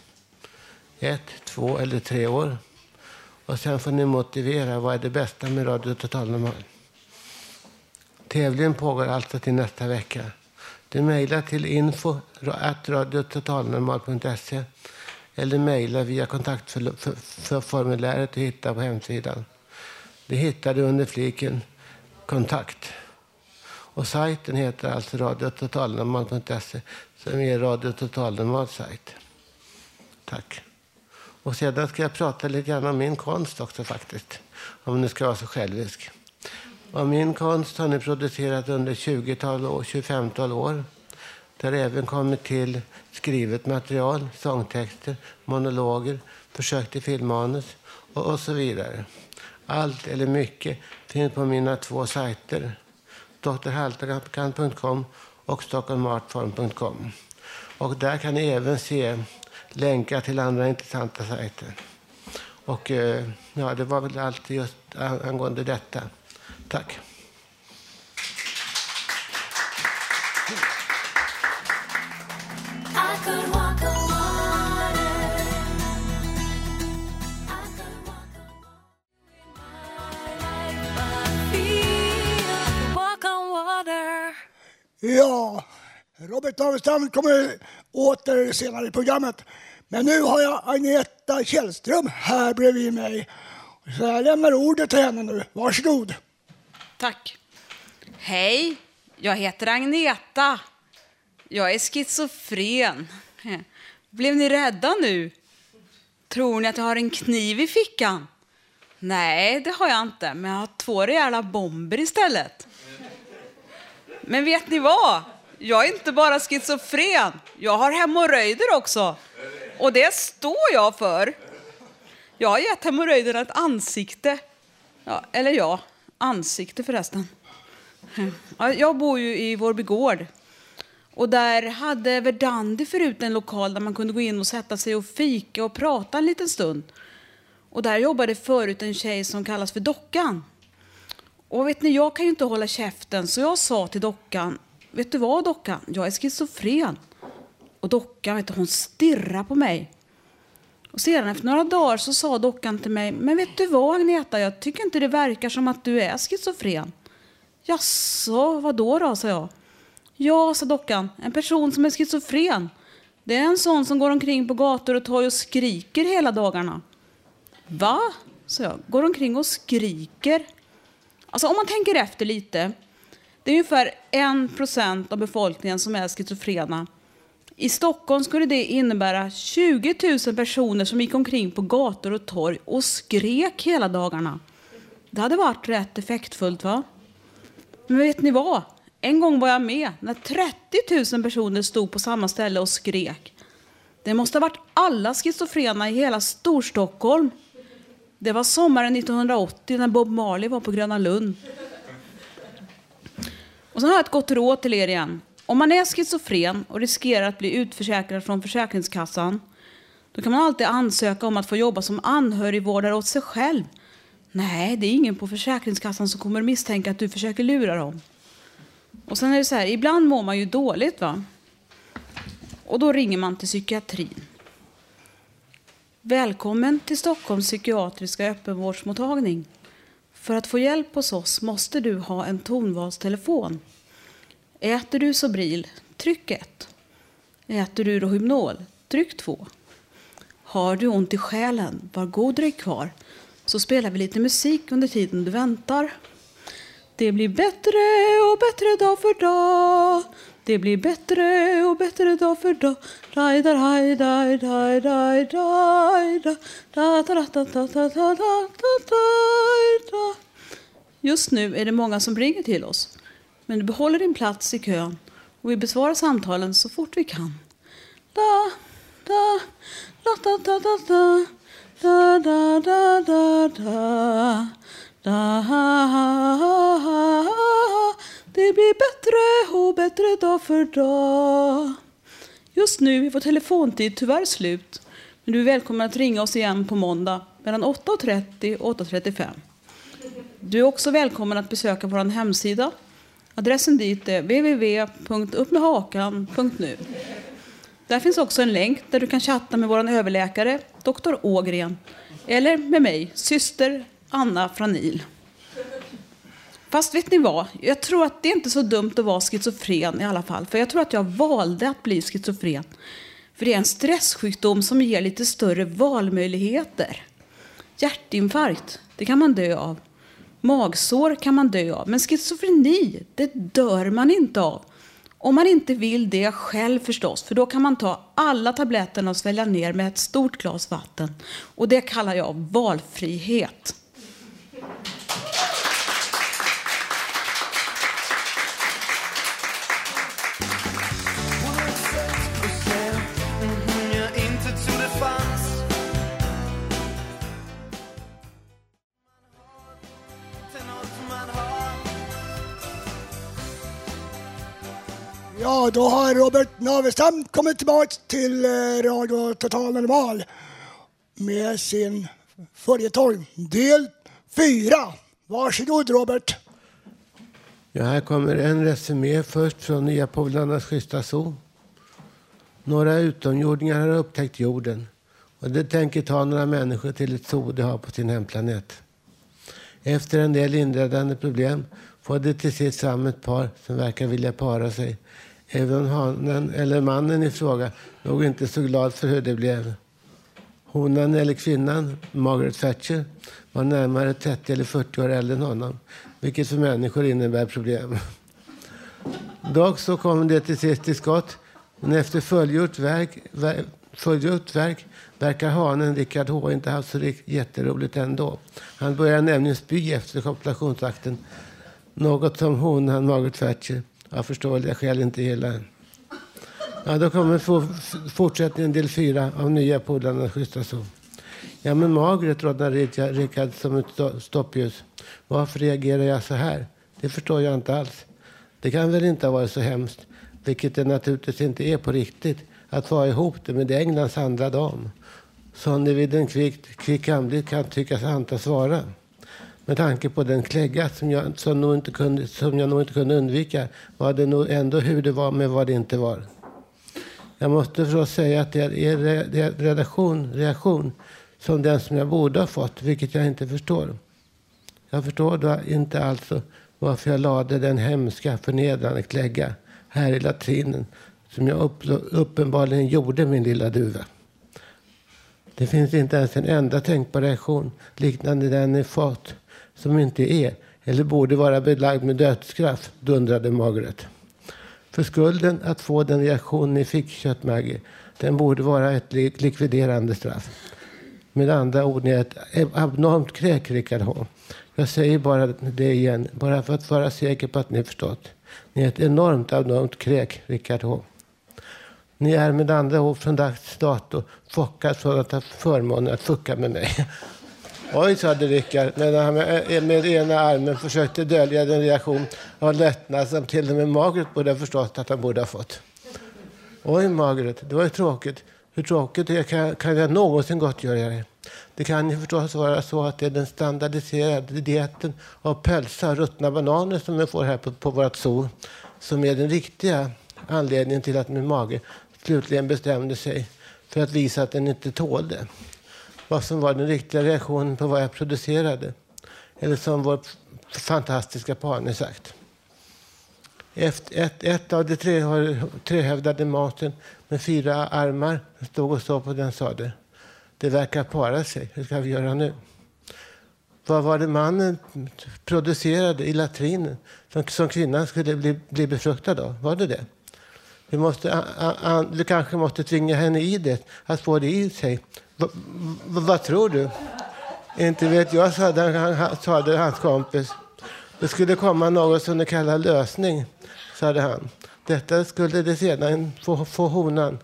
Speaker 26: Ett, två eller tre år? Och sen får ni motivera vad är det bästa med Radio Total Normal. Tävlingen pågår alltså till nästa vecka. Du mejlar till info radiototalnormal.se eller mejla via kontaktformuläret du hittar på hemsidan. Det hittar du under fliken kontakt. Och sajten heter alltså radiototalnormal.se som är Radio Totalnormal sajt. Tack. Och sedan ska jag prata lite grann om min konst också faktiskt. Om nu ska vara så självisk. Och min konst har nu producerat under 20-tal år, 25-tal år. Det har även kommit till skrivet material, sångtexter, monologer, försök till filmmanus och, och så vidare. Allt eller mycket finns på mina två sajter. drhaltakan.com och stockholmartform.com. Och där kan ni även se länkar till andra intressanta sajter. Och eh, ja, det var väl allt just angående detta. Tack.
Speaker 1: Ja, Robert Davidstam kommer åter senare i programmet. Men nu har jag Agneta Källström här bredvid mig. Så jag lämnar ordet till henne nu. Varsågod.
Speaker 30: Tack. Hej, jag heter Agneta. Jag är schizofren. Blev ni rädda nu? Tror ni att jag har en kniv i fickan? Nej, det har jag inte, men jag har två rejäla bomber istället. Men vet ni vad? Jag är inte bara schizofren, jag har hemorrojder också. Och det står jag för. Jag har gett hemorrojderna ett ansikte. Ja, eller ja, ansikte förresten. Jag bor ju i Vårby gård. Och där hade Verdandi förut en lokal där man kunde gå in och sätta sig och fika och prata en liten stund. Och där jobbade förut en tjej som kallas för Dockan. Och vet ni, jag kan ju inte hålla käften så jag sa till Dockan, vet du vad Dockan, jag är schizofren. Och Dockan, vet du, hon stirrar på mig. Och sedan efter några dagar så sa dockan till mig, men vet du vad Agneta, jag tycker inte det verkar som att du är schizofren. Jaså, vad då då, sa jag. Ja, sa dockan, en person som är schizofren. Det är en sån som går omkring på gator och torg och skriker hela dagarna. Va? sa jag. Går omkring och skriker? Alltså om man tänker efter lite. Det är ungefär 1 % av befolkningen som är schizofrena. I Stockholm skulle det innebära 20 000 personer som gick omkring på gator och torg och skrek hela dagarna. Det hade varit rätt effektfullt, va? Men vet ni vad? En gång var jag med när 30 000 personer stod på samma ställe och skrek. Det måste ha varit alla schizofrena i hela Storstockholm. Det var sommaren 1980 när Bob Marley var på Gröna Lund. Och sen har jag ett gott råd till er igen. Om man är schizofren och riskerar att bli utförsäkrad från Försäkringskassan då kan man alltid ansöka om att få jobba som anhörigvårdare åt sig själv. Nej, det är ingen på Försäkringskassan som kommer misstänka att du försöker lura dem. Och sen är det så här, ibland mår man ju dåligt va. Och då ringer man till psykiatrin. Välkommen till Stockholms psykiatriska öppenvårdsmottagning. För att få hjälp hos oss måste du ha en tonvalstelefon. Äter du Sobril, tryck 1. Äter du Rohypnol, tryck 2. Har du ont i själen, var god dröj kvar, så spelar vi lite musik under tiden du väntar. Det blir bättre och bättre dag för dag. Det blir bättre och bättre dag för dag. Daj, daj, daj, daj, daj, daj, daj, da, da, da, da, da, da, da. Just nu är det många som ringer till oss. Men du behåller din plats i kön och vi besvarar samtalen så fort vi kan. Da, da, da, da, da, da, da. Da, da, da, da, da. Da, ha, ha, ha, ha. Det blir bättre och bättre dag för dag. Just nu är vår telefontid tyvärr slut. Men du är välkommen att ringa oss igen på måndag mellan 8.30 och 8.35. Du är också välkommen att besöka vår hemsida Adressen dit är www.uppmedhakan.nu. Där finns också en länk där du kan chatta med vår överläkare, doktor Ågren.
Speaker 31: Eller med mig, syster Anna Franil. Fast vet ni vad? Jag tror att det är inte så dumt att vara schizofren i alla fall. För jag tror att jag valde att bli schizofren. För det är en stresssjukdom som ger lite större valmöjligheter. Hjärtinfarkt, det kan man dö av. Magsår kan man dö av. Men schizofreni, det dör man inte av. Om man inte vill det själv förstås, för då kan man ta alla tabletterna och svälja ner med ett stort glas vatten. Och det kallar jag valfrihet.
Speaker 1: Ja, då har Robert Navestam kommit tillbaka till eh, Radio Total Normal med sin följetong del 4. Varsågod Robert.
Speaker 26: Ja, här kommer en resumé först från Nya Polarnas schyssta zoo. Några utomjordingar har upptäckt jorden och det tänker ta några människor till ett zoo de har på sin hemplanet. Efter en del inredande problem får de till sist fram ett par som verkar vilja para sig. Även om hanen eller mannen i fråga nog inte så glad för hur det blev. Honan eller kvinnan, Margaret Thatcher, var närmare 30 eller 40 år äldre än honom, vilket för människor innebär problem. Dock så kom det till sist till skott, men efter fullgjort verk, ver, fullgjort verk verkar hanen Richard H inte haft så jätteroligt ändå. Han börjar nämligen spy efter kopulationsakten, något som honan Margaret Thatcher jag av förståeliga skäl inte hela. Ja, då kommer fortsättningen del fyra av nya polarna schyssta så. Ja, men Margaret rodnar Rickard som ett stoppljus. Varför reagerar jag så här? Det förstår jag inte alls. Det kan väl inte ha varit så hemskt, vilket det naturligtvis inte är på riktigt, att vara ihop det med Englands andra dam. Som det vid en kvick, kvick kan tyckas antas vara. Med tanke på den klägga som jag, som, nog inte kunde, som jag nog inte kunde undvika var det nog ändå hur det var med vad det inte var. Jag måste förstås säga att det är en reaktion, reaktion som den som jag borde ha fått, vilket jag inte förstår. Jag förstår då inte alltså varför jag lade den hemska förnedrande klägga här i latrinen som jag upp, uppenbarligen gjorde min lilla duva. Det finns inte ens en enda tänkbar reaktion liknande den ni fått som inte är eller borde vara belagd med dödsstraff, dundrade Margaret. För skulden att få den reaktion ni fick, Köttmaggie, den borde vara ett likviderande straff. Med andra ord, ni är ett abnormt kräk, Rickard H. Jag säger bara det igen, bara för att vara säker på att ni förstått. Ni är ett enormt abnormt kräk, Rickard H. Ni är med andra ord från dags dato chockad för att ha förmånen att fucka med mig. Oj, sade Rickard medan han med, eh, med ena armen försökte dölja den reaktion av lättnad som till och med Margaret borde ha förstått att han borde ha fått. Oj, Margaret, det var ju tråkigt. Hur tråkigt det kan, kan jag någonsin gottgöra dig? Det kan ju förstås vara så att det är den standardiserade dieten av pölsa, och ruttna bananer som vi får här på, på vårt zoo som är den riktiga anledningen till att min mage slutligen bestämde sig för att visa att den inte tålde vad som var den riktiga reaktionen på vad jag producerade. Eller som vår fantastiska Pane sagt. Ett, ett, ett av de tre, trehövdade maten med fyra armar stod och såg på den sade. Det verkar para sig. Hur ska vi göra nu? Vad var det mannen producerade i latrinen som, som kvinnan skulle bli, bli befruktad av? Var det det? Vi, måste, a, a, vi kanske måste tvinga henne i det, att få det i sig vad tror du? Inte vet jag, sade hans kompis. Det skulle komma något som de kallar lösning, sade han. Detta skulle det sedan få, få honan,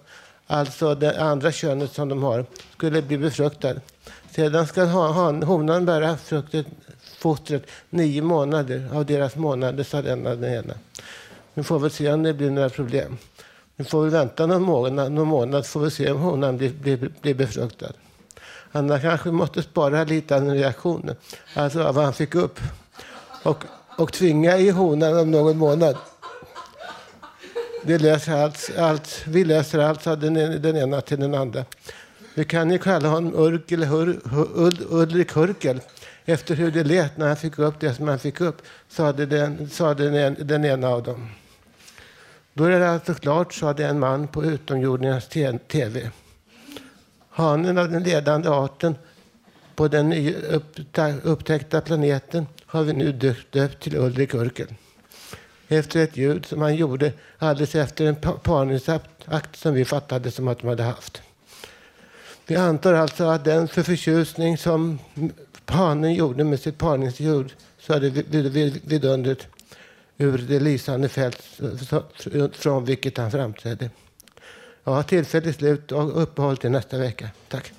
Speaker 26: alltså det andra könet som de har, skulle bli befruktad. Sedan ska honan bära fruktet, fostret nio månader av deras månader, sa den den ena. Vi får väl se om det blir några problem. Vi får väl vänta någon månad, någon månad får vi se om honan blir, blir, blir befruktad. Annars kanske måste spara lite av reaktionen, alltså av vad han fick upp. Och, och tvinga i honan om någon månad. Det löser allt, allt. Vi löser allt, sa den, den ena till den andra. Vi kan ju kalla honom Urk eller Hur, Ul, Ulrik Hurkel efter hur det lät när han fick upp det som han fick upp, sade den, sade den, den ena av dem. Då är det alltså klart, sade en man på utomjordingarnas tv. Hanen av den ledande arten på den nya upptäckta planeten har vi nu döpt till Ulrik Urkel. Efter ett ljud som han gjorde alldeles efter en parningsakt som vi fattade som att de hade haft. Vi antar alltså att den för förtjusning som hanen gjorde med sitt parningsljud så hade vidundret ur det lysande fält från vilket han framträdde. Jag har tillfälligt slut och uppehåll till nästa vecka. Tack.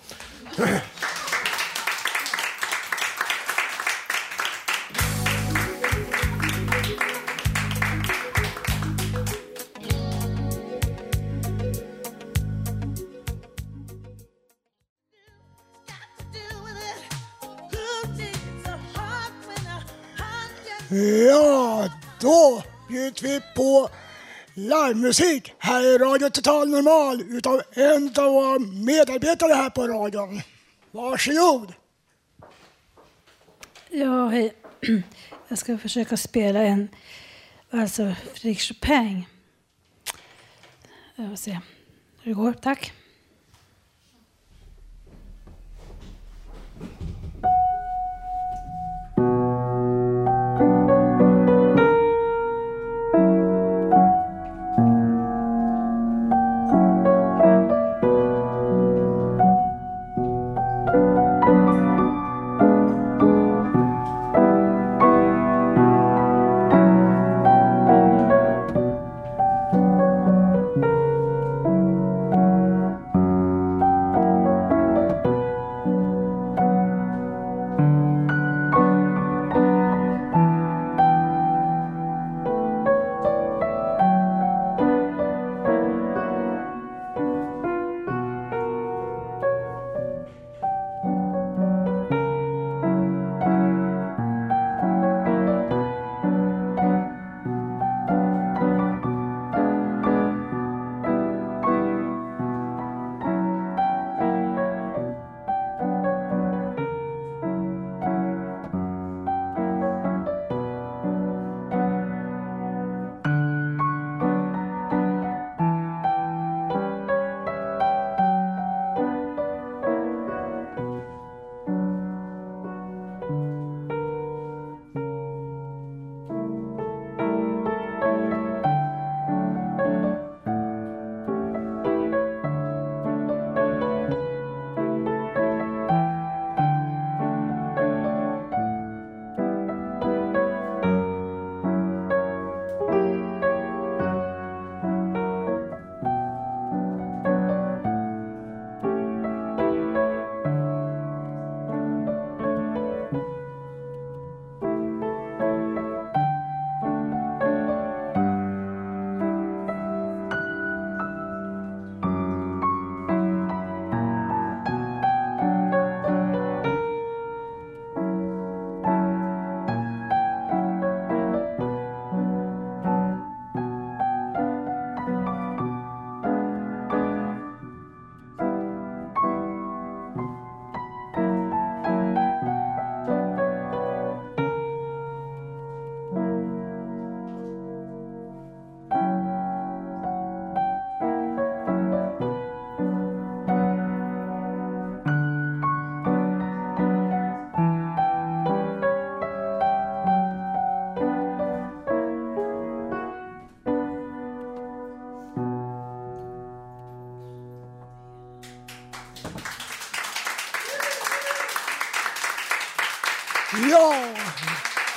Speaker 1: Ja, då bjöd vi på livemusik här i Radio Total Normal utav en av våra medarbetare här på radion. Varsågod!
Speaker 25: Ja, hej. <clears throat> Jag ska försöka spela en alltså Fredrik Chopin. Jag får se hur det går. Tack.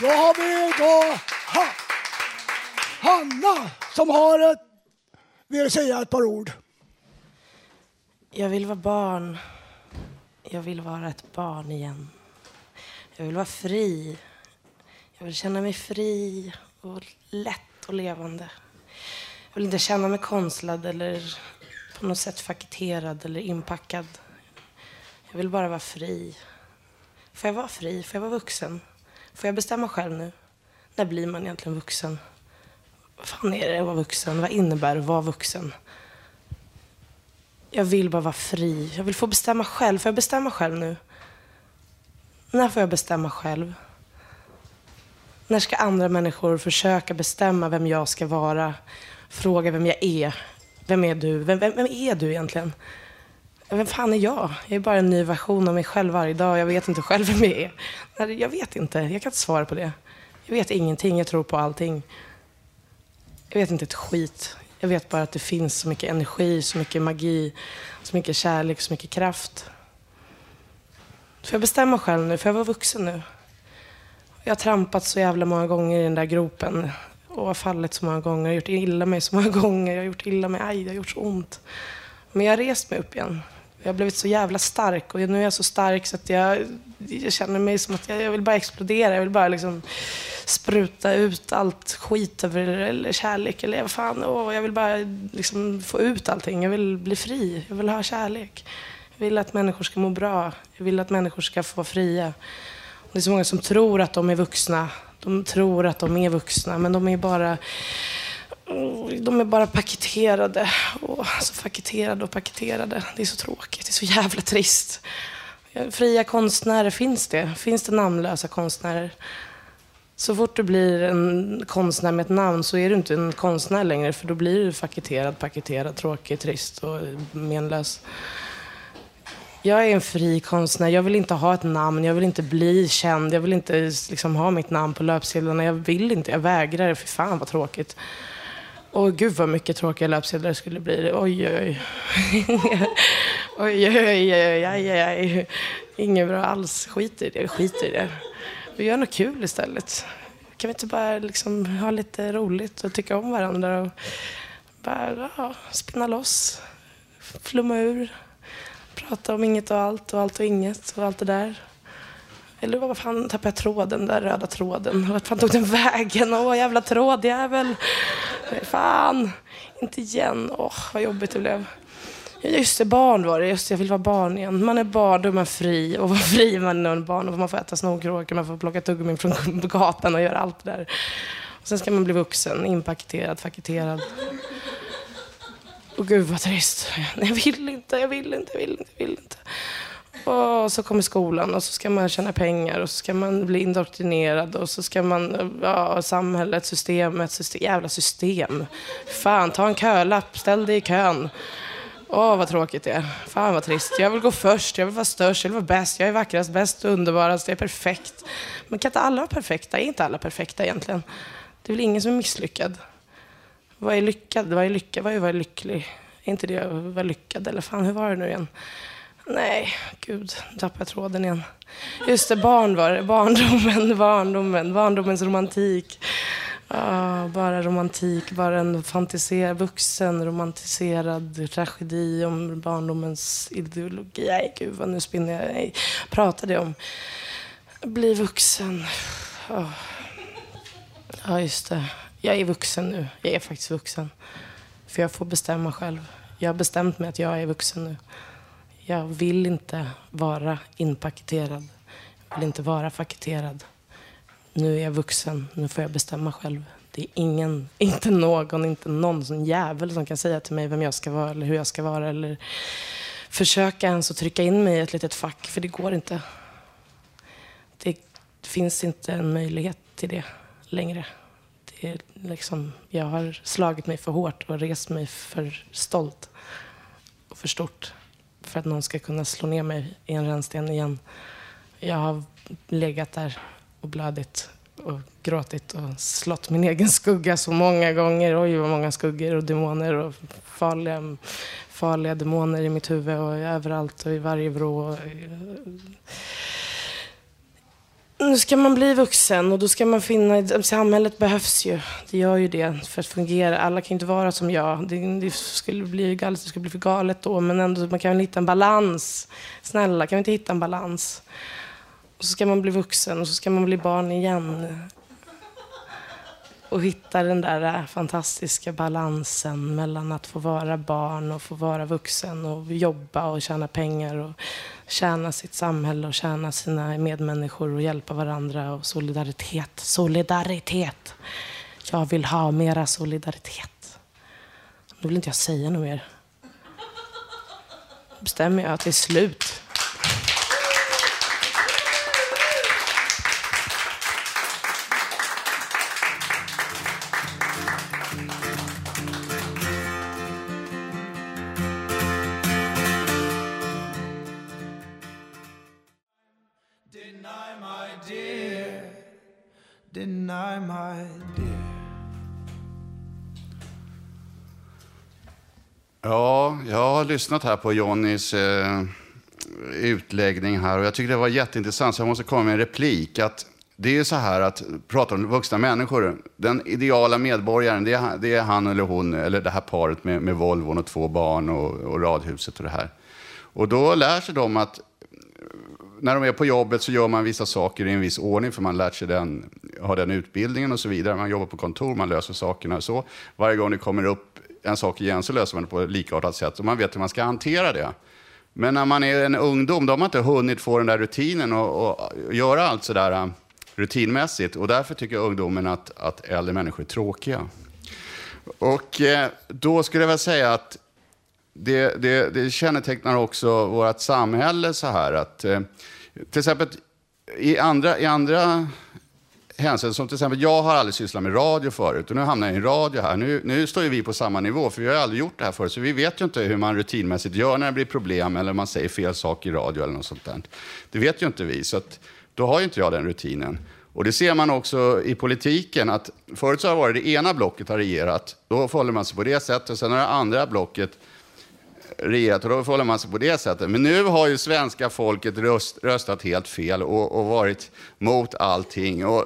Speaker 1: Då har vi då ha, Hanna som har ett, vill säga ett par ord.
Speaker 3: Jag vill vara barn. Jag vill vara ett barn igen. Jag vill vara fri. Jag vill känna mig fri och lätt och levande. Jag vill inte känna mig konstlad eller på något sätt faketerad eller inpackad. Jag vill bara vara fri. Får jag vara fri? Får jag vara vuxen? Får jag bestämma själv nu? När blir man egentligen vuxen? Vad fan är det att vara vuxen? Vad innebär det att vara vuxen? Jag vill bara vara fri. Jag vill få bestämma själv. Får jag bestämma själv nu? När får jag bestämma själv? När ska andra människor försöka bestämma vem jag ska vara? Fråga vem jag är. Vem är du? Vem, vem, vem är du egentligen? Vem fan är jag? Jag är bara en ny version av mig själv varje dag. Jag vet inte själv vem jag är. Nej, Jag vet inte. Jag kan inte svara på det. Jag vet ingenting. Jag tror på allting. Jag vet inte ett skit. Jag vet bara att det finns så mycket energi, så mycket magi, så mycket kärlek, så mycket kraft. Får jag bestämma själv nu? Får jag vara vuxen nu? Jag har trampat så jävla många gånger i den där gropen och har fallit så många gånger. Jag har gjort illa mig så många gånger. Jag har gjort illa mig. Aj, det har gjort så ont. Men jag har rest mig upp igen. Jag har blivit så jävla stark och nu är jag så stark så att jag, jag känner mig som att jag, jag vill bara explodera. Jag vill bara liksom spruta ut allt skit över, eller kärlek eller vad fan. Åh, jag vill bara liksom få ut allting. Jag vill bli fri. Jag vill ha kärlek. Jag vill att människor ska må bra. Jag vill att människor ska få vara fria. Det är så många som tror att de är vuxna. De tror att de är vuxna, men de är bara de är bara paketerade. Och så paketerade och paketerade. Det är så tråkigt. Det är så jävla trist. Fria konstnärer, finns det? Finns det namnlösa konstnärer? Så fort du blir en konstnär med ett namn så är du inte en konstnär längre för då blir du paketerad, paketerad, tråkig, trist och menlös. Jag är en fri konstnär. Jag vill inte ha ett namn. Jag vill inte bli känd. Jag vill inte liksom, ha mitt namn på löpsedlarna. Jag vill inte. Jag vägrar. Fy fan vad tråkigt. Åh gud vad mycket tråkiga löpsedlar det skulle bli. Oj, oj. oj, <laughs> oj, oj, oj, oj, oj. Inget bra alls. Skit i det. Skit i det. Vi gör något kul istället. Kan vi inte bara liksom ha lite roligt och tycka om varandra och bara ja, spinna loss, flumma ur, prata om inget och allt och allt och inget och allt det där. Eller vad fan tappade jag tråden, den där röda tråden? Vart fan tog den vägen? Åh, jävla trådjävel. Fan, inte igen. Åh, vad jobbigt det blev. Just det, barn var det. Just det, jag vill vara barn igen. Man är barn, då är man fri. Och vad fri är man när man är barn. Och man får äta snorkråkor, man får plocka tuggummin från <laughs> gatan och göra allt det där. Och sen ska man bli vuxen, inpaketerad, paketerad. Och gud vad trist. Jag vill inte, jag vill inte, jag vill inte, jag vill inte. Och så kommer skolan och så ska man tjäna pengar och så ska man bli indoktrinerad och så ska man, ja, samhället, systemet, system, jävla system. Fan, ta en kölapp, ställ dig i kön. Åh, vad tråkigt det är. Fan vad trist. Jag vill gå först, jag vill vara störst, jag vill vara bäst, jag är vackrast, bäst, underbarast, jag är perfekt. Men kan inte alla vara perfekta? Är inte alla perfekta egentligen? Det är väl ingen som är misslyckad? Vad är lyckad? Vad är lyckad? Vad är att vara lycklig? Är inte det att vara lyckad? Eller fan, hur var det nu igen? Nej, gud, nu tappade jag tråden igen. Just det, barn var det. Barndomen, barndomen, barndomens romantik. Ah, bara romantik, bara en fantiser, vuxen romantiserad tragedi om barndomens ideologi. Nej, gud vad nu spinner jag. Nej, pratade jag om? Bli vuxen. Ah. Ja, just det. Jag är vuxen nu. Jag är faktiskt vuxen. För jag får bestämma själv. Jag har bestämt mig att jag är vuxen nu. Jag vill inte vara inpaketerad. Jag vill inte vara paketerad. Nu är jag vuxen. Nu får jag bestämma själv. Det är ingen, <laughs> inte någon, inte någon sån jävel som kan säga till mig vem jag ska vara eller hur jag ska vara eller försöka ens att trycka in mig i ett litet fack, för det går inte. Det finns inte en möjlighet till det längre. Det är liksom, jag har slagit mig för hårt och rest mig för stolt och för stort för att någon ska kunna slå ner mig i en rännsten igen. Jag har legat där och blödit och gråtit och slått min egen skugga så många gånger. Oj, vad många skuggor och demoner och farliga, farliga demoner i mitt huvud och överallt och i varje vrå. Nu ska man bli vuxen och då ska man finna... Samhället behövs ju. Det gör ju det för att fungera. Alla kan ju inte vara som jag. Det, det skulle bli galet, det skulle bli för galet då. Men ändå, man kan väl hitta en balans. Snälla, kan vi inte hitta en balans? Och så ska man bli vuxen och så ska man bli barn igen. Och hitta den där äh, fantastiska balansen mellan att få vara barn och få vara vuxen och jobba och tjäna pengar och tjäna sitt samhälle och tjäna sina medmänniskor och hjälpa varandra och solidaritet. Solidaritet! Jag vill ha mera solidaritet. Nu vill inte jag säga något mer. bestämmer jag att det är slut.
Speaker 4: Ja, jag har lyssnat här på Johnnys eh, utläggning här och jag tycker det var jätteintressant så jag måste komma med en replik. Att det är ju så här att, prata om vuxna människor, den ideala medborgaren det är, det är han eller hon, eller det här paret med, med Volvon och två barn och, och radhuset och det här. Och då lär sig de att när de är på jobbet så gör man vissa saker i en viss ordning för man lärt sig den, har den utbildningen och så vidare. Man jobbar på kontor, man löser sakerna och så. Varje gång det kommer upp en sak igen så löser man det på ett likartat sätt och man vet hur man ska hantera det. Men när man är en ungdom då har man inte hunnit få den där rutinen och, och göra allt sådär äh, rutinmässigt. Och därför tycker ungdomen att, att äldre människor är tråkiga. Och eh, då skulle jag väl säga att det, det, det kännetecknar också vårt samhälle så här att eh, till exempel i andra, i andra hänseende. som till exempel jag har aldrig sysslat med radio förut och nu hamnar jag i en radio här. Nu, nu står ju vi på samma nivå för vi har aldrig gjort det här förut så vi vet ju inte hur man rutinmässigt gör när det blir problem eller man säger fel sak i radio eller något sånt där. Det vet ju inte vi så att, då har ju inte jag den rutinen. Och det ser man också i politiken att förut så har det varit det ena blocket har regerat, då förhåller man sig på det sättet och sen har det andra blocket regerat och då förhåller man sig på det sättet. Men nu har ju svenska folket röst, röstat helt fel och, och varit mot allting. Och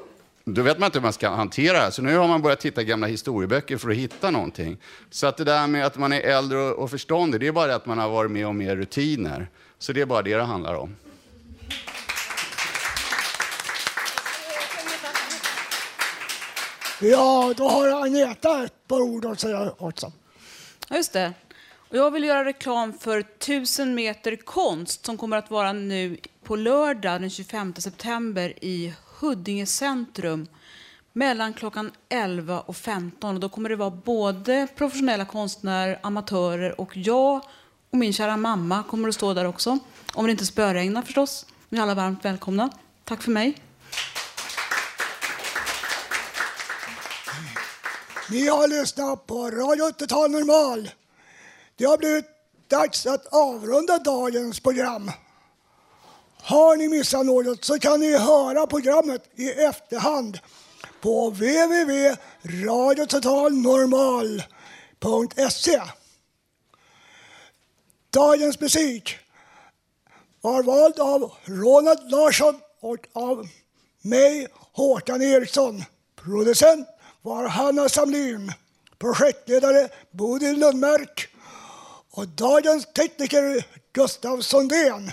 Speaker 4: då vet man inte hur man ska hantera det. Så nu har man börjat titta i gamla historieböcker för att hitta någonting. Så att det där med att man är äldre och, förståndig, det är bara det att man har varit med om mer rutiner. Så det är bara det det handlar om.
Speaker 1: Ja, då har Agneta ett par ord att säga också.
Speaker 31: Just det. Och jag vill göra reklam för 1000 meter konst som kommer att vara nu på lördag den 25 september i Huddinge centrum mellan klockan 11 och 15. Och då kommer det vara både professionella konstnärer, amatörer och jag och min kära mamma kommer att stå där också. Om det inte spöregnar förstås. Ni är alla varmt välkomna. Tack för mig.
Speaker 1: Ni har lyssnat på Radio Total Normal. Det har blivit dags att avrunda dagens program. Har ni missat något så kan ni höra programmet i efterhand på www.radiototalnormal.se. Dagens musik var vald av Ronald Larsson och av mig, Håkan Eriksson. Producent var Hanna Samlin. Projektledare Bodil Lundmark och dagens tekniker Gustav Sondén.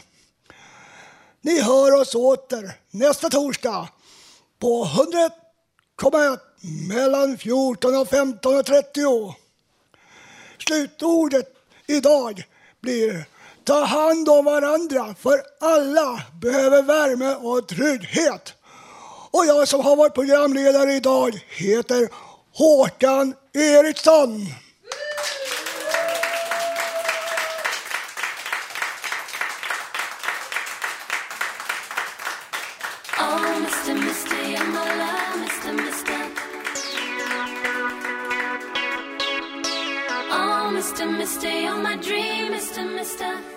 Speaker 1: Ni hör oss åter nästa torsdag på 101,1 mellan 14 och 15 och 30. Slutordet idag blir ta hand om varandra för alla behöver värme och trygghet. Och jag som har varit programledare idag heter Håkan Eriksson.
Speaker 32: stay on my dream, Mr. Mister.